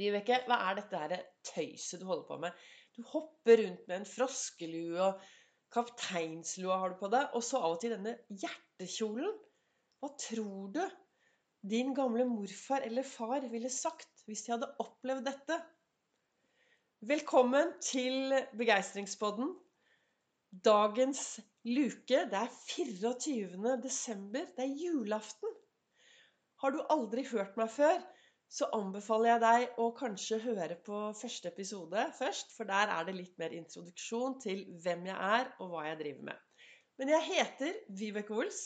Vibeke, hva er dette her tøyset du holder på med? Du hopper rundt med en froskelue, og kapteinslua har du på deg, og så av og til denne hjertekjolen. Hva tror du din gamle morfar eller far ville sagt hvis de hadde opplevd dette? Velkommen til Begeistringspodden. Dagens luke, det er 24. desember. Det er julaften. Har du aldri hørt meg før, så anbefaler jeg deg å kanskje høre på første episode først, for der er det litt mer introduksjon til hvem jeg er, og hva jeg driver med. Men jeg heter Vibeke Ols.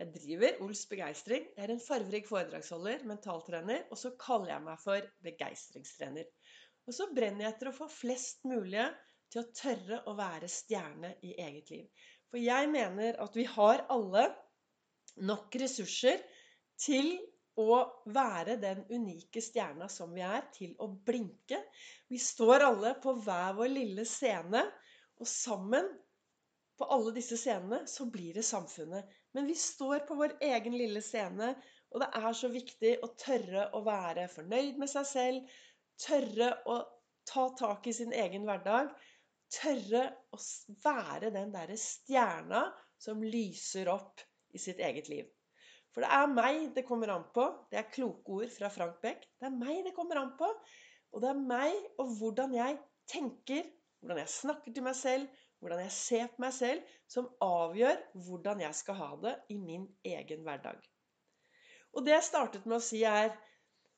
Jeg driver Ols Begeistring. Jeg er en farverik foredragsholder, mentaltrener, og så kaller jeg meg for begeistringstrener. Og så brenner jeg etter å få flest mulig til å tørre å være stjerne i eget liv. For jeg mener at vi har alle nok ressurser til å være den unike stjerna som vi er, til å blinke. Vi står alle på hver vår lille scene, og sammen på alle disse scenene så blir det samfunnet. Men vi står på vår egen lille scene, og det er så viktig å tørre å være fornøyd med seg selv, tørre å ta tak i sin egen hverdag, tørre å være den derre stjerna som lyser opp i sitt eget liv. For det er meg det kommer an på. Det er kloke ord fra Frank Beck. Det er meg det kommer an på. Og det er meg og hvordan jeg tenker, hvordan jeg snakker til meg selv, hvordan jeg ser på meg selv, som avgjør hvordan jeg skal ha det i min egen hverdag. Og det jeg startet med å si, er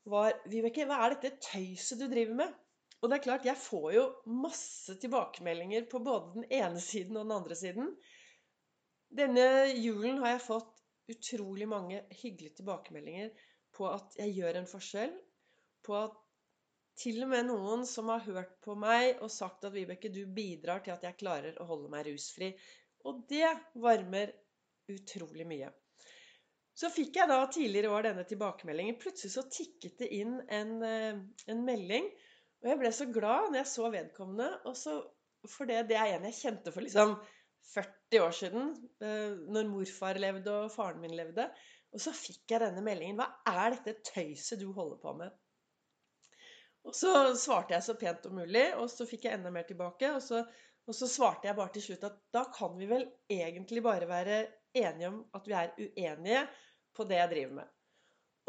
var Vibeke, hva er dette tøyset du driver med? Og det er klart, jeg får jo masse tilbakemeldinger på både den ene siden og den andre siden. Denne julen har jeg fått utrolig mange hyggelige tilbakemeldinger på at jeg gjør en forskjell. På at til og med noen som har hørt på meg og sagt at Vibeke, du bidrar til at jeg klarer å holde meg rusfri. Og det varmer utrolig mye. Så fikk jeg da tidligere i år denne tilbakemeldingen. Plutselig så tikket det inn en, eh, en melding. Og jeg ble så glad når jeg så vedkommende. For det, det er en jeg kjente for liksom 40 år siden, eh, når morfar levde og faren min levde. Og så fikk jeg denne meldingen. Hva er dette tøyset du holder på med? Og så svarte jeg så pent om mulig, og så fikk jeg enda mer tilbake. Og så, og så svarte jeg bare til slutt at da kan vi vel egentlig bare være enige om at vi er uenige på det jeg driver med.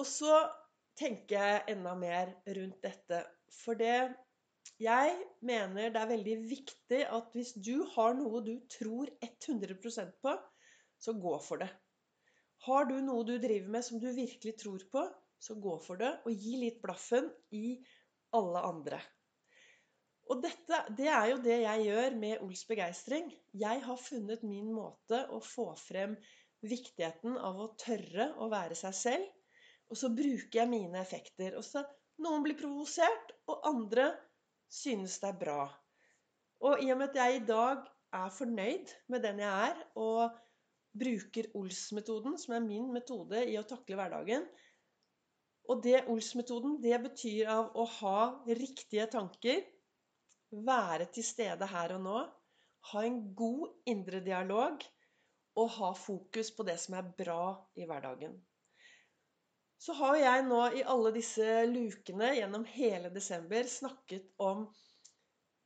Og så tenker jeg enda mer rundt dette. For det jeg mener det er veldig viktig at hvis du har noe du tror 100% på, så gå for det. Har du noe du driver med som du virkelig tror på, så gå for det, og gi litt blaffen i alle andre. Og dette, det er jo det jeg gjør med Ols begeistring. Jeg har funnet min måte å få frem viktigheten av å tørre å være seg selv. Og så bruker jeg mine effekter. Og så Noen blir provosert, og andre synes det er bra. Og i og med at jeg i dag er fornøyd med den jeg er, og bruker Ols-metoden, som er min metode i å takle hverdagen Og det Ols-metoden, det betyr av å ha riktige tanker, være til stede her og nå, ha en god indre dialog og ha fokus på det som er bra i hverdagen. Så har jeg nå i alle disse lukene gjennom hele desember snakket om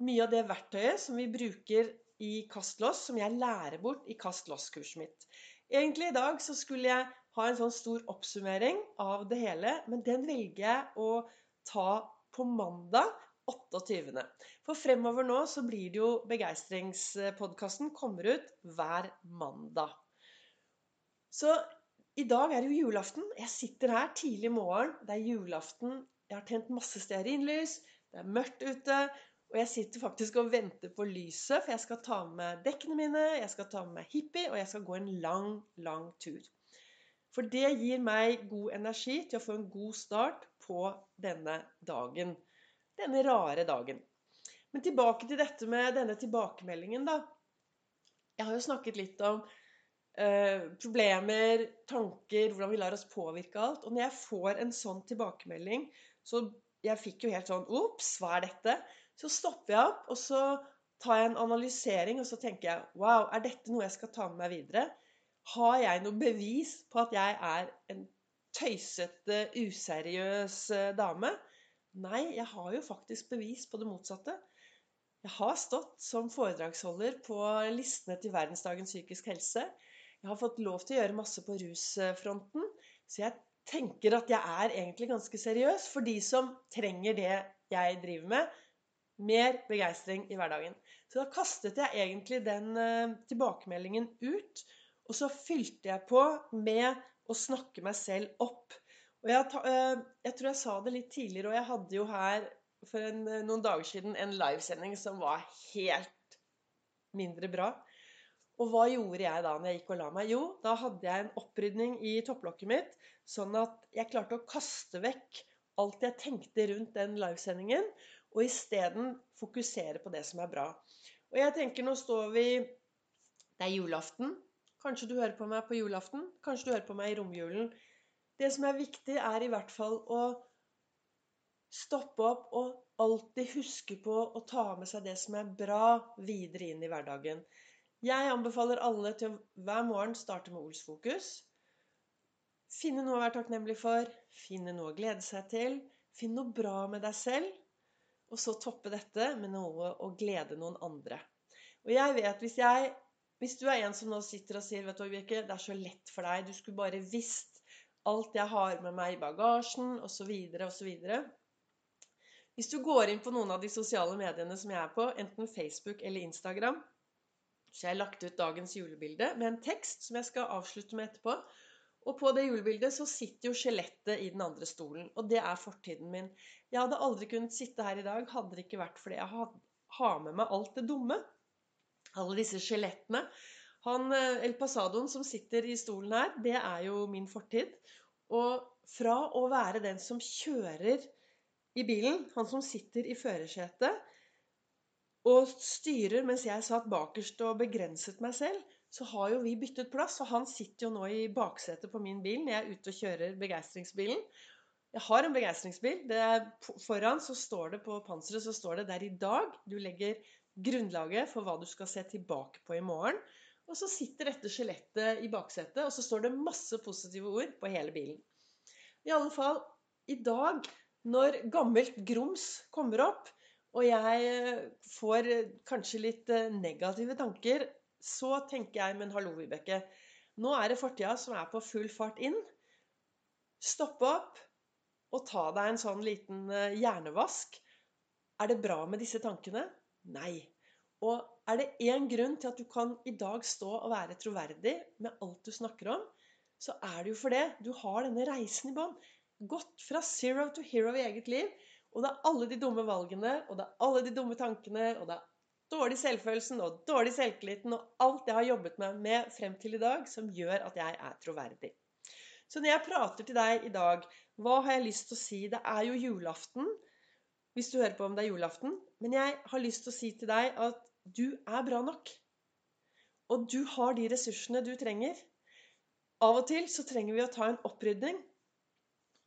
mye av det verktøyet som vi bruker i kastlås, som jeg lærer bort i Kast loss-kurset mitt. Egentlig i dag så skulle jeg ha en sånn stor oppsummering av det hele, men den velger jeg å ta på mandag 28. For fremover nå så blir det jo Begeistringspodkasten kommer ut hver mandag. Så i dag er det jo julaften. Jeg sitter her tidlig i morgen. Det er julaften. Jeg har tent masse stearinlys. Det er mørkt ute. Og jeg sitter faktisk og venter på lyset, for jeg skal ta med dekkene mine, jeg skal ta med hippie, og jeg skal gå en lang, lang tur. For det gir meg god energi til å få en god start på denne dagen. Denne rare dagen. Men tilbake til dette med denne tilbakemeldingen, da. Jeg har jo snakket litt om Eh, problemer, tanker, hvordan vi lar oss påvirke alt. Og når jeg får en sånn tilbakemelding, så jeg fikk jo helt sånn Ops, hva er dette? Så stopper jeg opp, og så tar jeg en analysering, og så tenker jeg Wow, er dette noe jeg skal ta med meg videre? Har jeg noe bevis på at jeg er en tøysete, useriøs eh, dame? Nei, jeg har jo faktisk bevis på det motsatte. Jeg har stått som foredragsholder på listene til Verdensdagen psykisk helse. Jeg har fått lov til å gjøre masse på rusfronten. Så jeg tenker at jeg er egentlig ganske seriøs for de som trenger det jeg driver med. Mer begeistring i hverdagen. Så da kastet jeg egentlig den uh, tilbakemeldingen ut. Og så fylte jeg på med å snakke meg selv opp. Og jeg, uh, jeg, tror jeg sa det litt tidligere, og jeg hadde jo her for en, noen dager siden en livesending som var helt mindre bra. Og hva gjorde jeg da når jeg gikk og la meg? Jo, da hadde jeg en opprydning i topplokket mitt, sånn at jeg klarte å kaste vekk alt jeg tenkte rundt den livesendingen, og isteden fokusere på det som er bra. Og jeg tenker, nå står vi Det er julaften. Kanskje du hører på meg på julaften. Kanskje du hører på meg i romjulen. Det som er viktig, er i hvert fall å stoppe opp og alltid huske på å ta med seg det som er bra, videre inn i hverdagen. Jeg anbefaler alle til å hver morgen starte med Olsfokus. Finne noe å være takknemlig for, finne noe å glede seg til, finne noe bra med deg selv, og så toppe dette med noe å glede noen andre. Og jeg vet, hvis, jeg, hvis du er en som nå sitter og sier vet du, Vibeke, det er så lett for deg, du skulle bare visst alt jeg har med meg i bagasjen, osv., osv. Hvis du går inn på noen av de sosiale mediene som jeg er på, enten Facebook eller Instagram, så jeg har lagt ut dagens julebilde med en tekst som jeg skal avslutte med etterpå. Og på det julebildet så sitter jo skjelettet i den andre stolen. Og det er fortiden min. Jeg hadde aldri kunnet sitte her i dag hadde det ikke vært fordi jeg har med meg alt det dumme. Alle disse skjelettene. Han eh, El Pasadoen som sitter i stolen her, det er jo min fortid. Og fra å være den som kjører i bilen, han som sitter i førersetet og styrer mens jeg satt bakerst og begrenset meg selv, så har jo vi byttet plass. Og han sitter jo nå i baksetet på min bil når jeg er ute og kjører begeistringsbilen. Jeg har en begeistringsbil. foran så står det på panseret så står det der i dag du legger grunnlaget for hva du skal se tilbake på i morgen. Og så sitter dette skjelettet i baksetet, og så står det masse positive ord på hele bilen. I alle fall, i dag, når gammelt grums kommer opp, og jeg får kanskje litt eh, negative tanker så tenker jeg, men hallo, Vibeke. Nå er det fortida som er på full fart inn. Stopp opp og ta deg en sånn liten eh, hjernevask. Er det bra med disse tankene? Nei. Og er det én grunn til at du kan i dag stå og være troverdig med alt du snakker om, så er det jo for det. Du har denne reisen i bånn. Gått fra zero to hero i eget liv. Og det er alle de dumme valgene, og det er alle de dumme tankene, og det er dårlig selvfølelsen og dårlig selvtilliten og alt jeg har jobbet meg med frem til i dag, som gjør at jeg er troverdig. Så når jeg prater til deg i dag, hva har jeg lyst til å si? Det er jo julaften, hvis du hører på om det er julaften. Men jeg har lyst til å si til deg at du er bra nok. Og du har de ressursene du trenger. Av og til så trenger vi å ta en opprydning.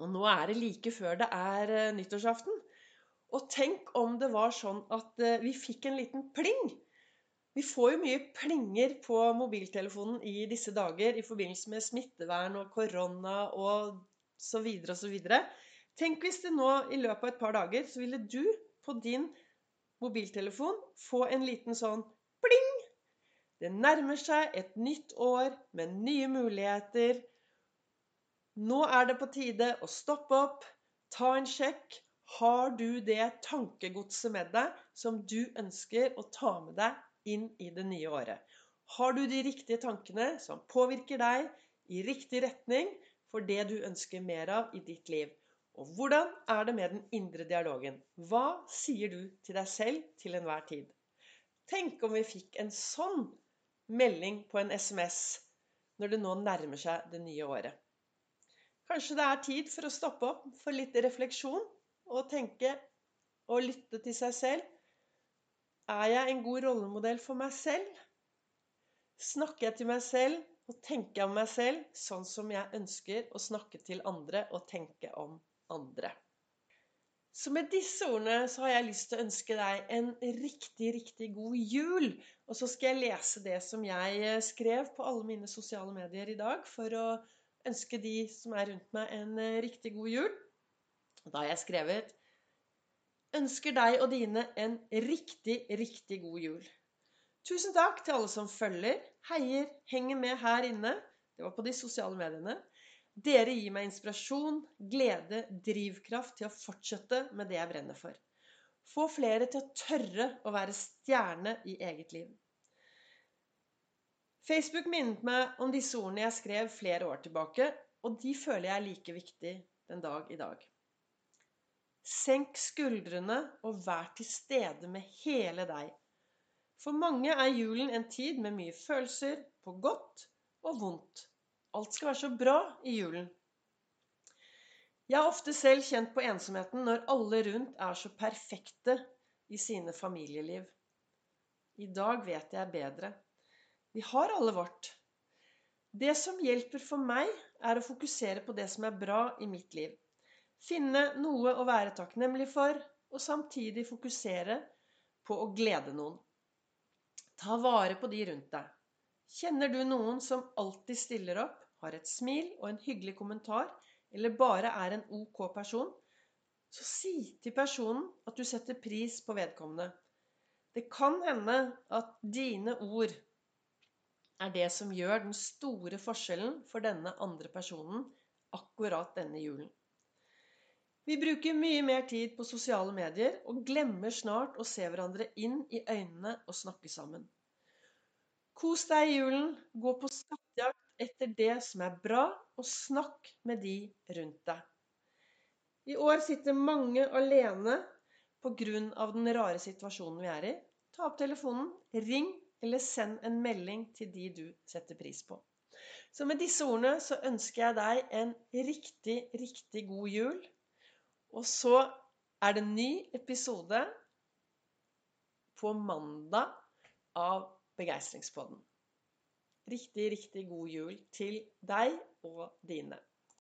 Og nå er det like før det er eh, nyttårsaften. Og tenk om det var sånn at eh, vi fikk en liten pling. Vi får jo mye plinger på mobiltelefonen i disse dager i forbindelse med smittevern og korona og så videre og så videre. Tenk hvis det nå i løpet av et par dager så ville du på din mobiltelefon få en liten sånn pling. Det nærmer seg et nytt år med nye muligheter. Nå er det på tide å stoppe opp, ta en sjekk har du det tankegodset med deg som du ønsker å ta med deg inn i det nye året? Har du de riktige tankene som påvirker deg i riktig retning for det du ønsker mer av i ditt liv? Og hvordan er det med den indre dialogen? Hva sier du til deg selv til enhver tid? Tenk om vi fikk en sånn melding på en SMS når det nå nærmer seg det nye året. Kanskje det er tid for å stoppe opp for litt refleksjon og tenke og lytte til seg selv. Er jeg en god rollemodell for meg selv? Snakker jeg til meg selv og tenker om meg selv sånn som jeg ønsker å snakke til andre og tenke om andre? Så med disse ordene så har jeg lyst til å ønske deg en riktig, riktig god jul. Og så skal jeg lese det som jeg skrev på alle mine sosiale medier i dag for å ønske de som er rundt meg, en riktig god jul. Da har jeg skrevet ønsker deg og dine en riktig, riktig god jul. Tusen takk til alle som følger, heier, henger med her inne. Det var på de sosiale mediene. Dere gir meg inspirasjon, glede, drivkraft til å fortsette med det jeg brenner for. Få flere til å tørre å være stjerne i eget liv. Facebook minnet meg om disse ordene jeg skrev flere år tilbake, og de føler jeg er like viktig den dag i dag. Senk skuldrene og vær til stede med hele deg. For mange er julen en tid med mye følelser, på godt og vondt. Alt skal være så bra i julen. Jeg har ofte selv kjent på ensomheten når alle rundt er så perfekte i sine familieliv. I dag vet jeg bedre. Vi har alle vårt. Det som hjelper for meg, er å fokusere på det som er bra i mitt liv. Finne noe å være takknemlig for, og samtidig fokusere på å glede noen. Ta vare på de rundt deg. Kjenner du noen som alltid stiller opp, har et smil og en hyggelig kommentar, eller bare er en ok person, så si til personen at du setter pris på vedkommende. Det kan hende at dine ord er det som gjør den store forskjellen for denne andre personen akkurat denne julen. Vi bruker mye mer tid på sosiale medier og glemmer snart å se hverandre inn i øynene og snakke sammen. Kos deg i julen, gå på skattejakt etter det som er bra, og snakk med de rundt deg. I år sitter mange alene pga. den rare situasjonen vi er i. Ta opp telefonen, ring eller send en melding til de du setter pris på. Så med disse ordene så ønsker jeg deg en riktig, riktig god jul. Og så er det en ny episode på mandag av Begeistringspodden. Riktig, riktig god jul til deg og dine.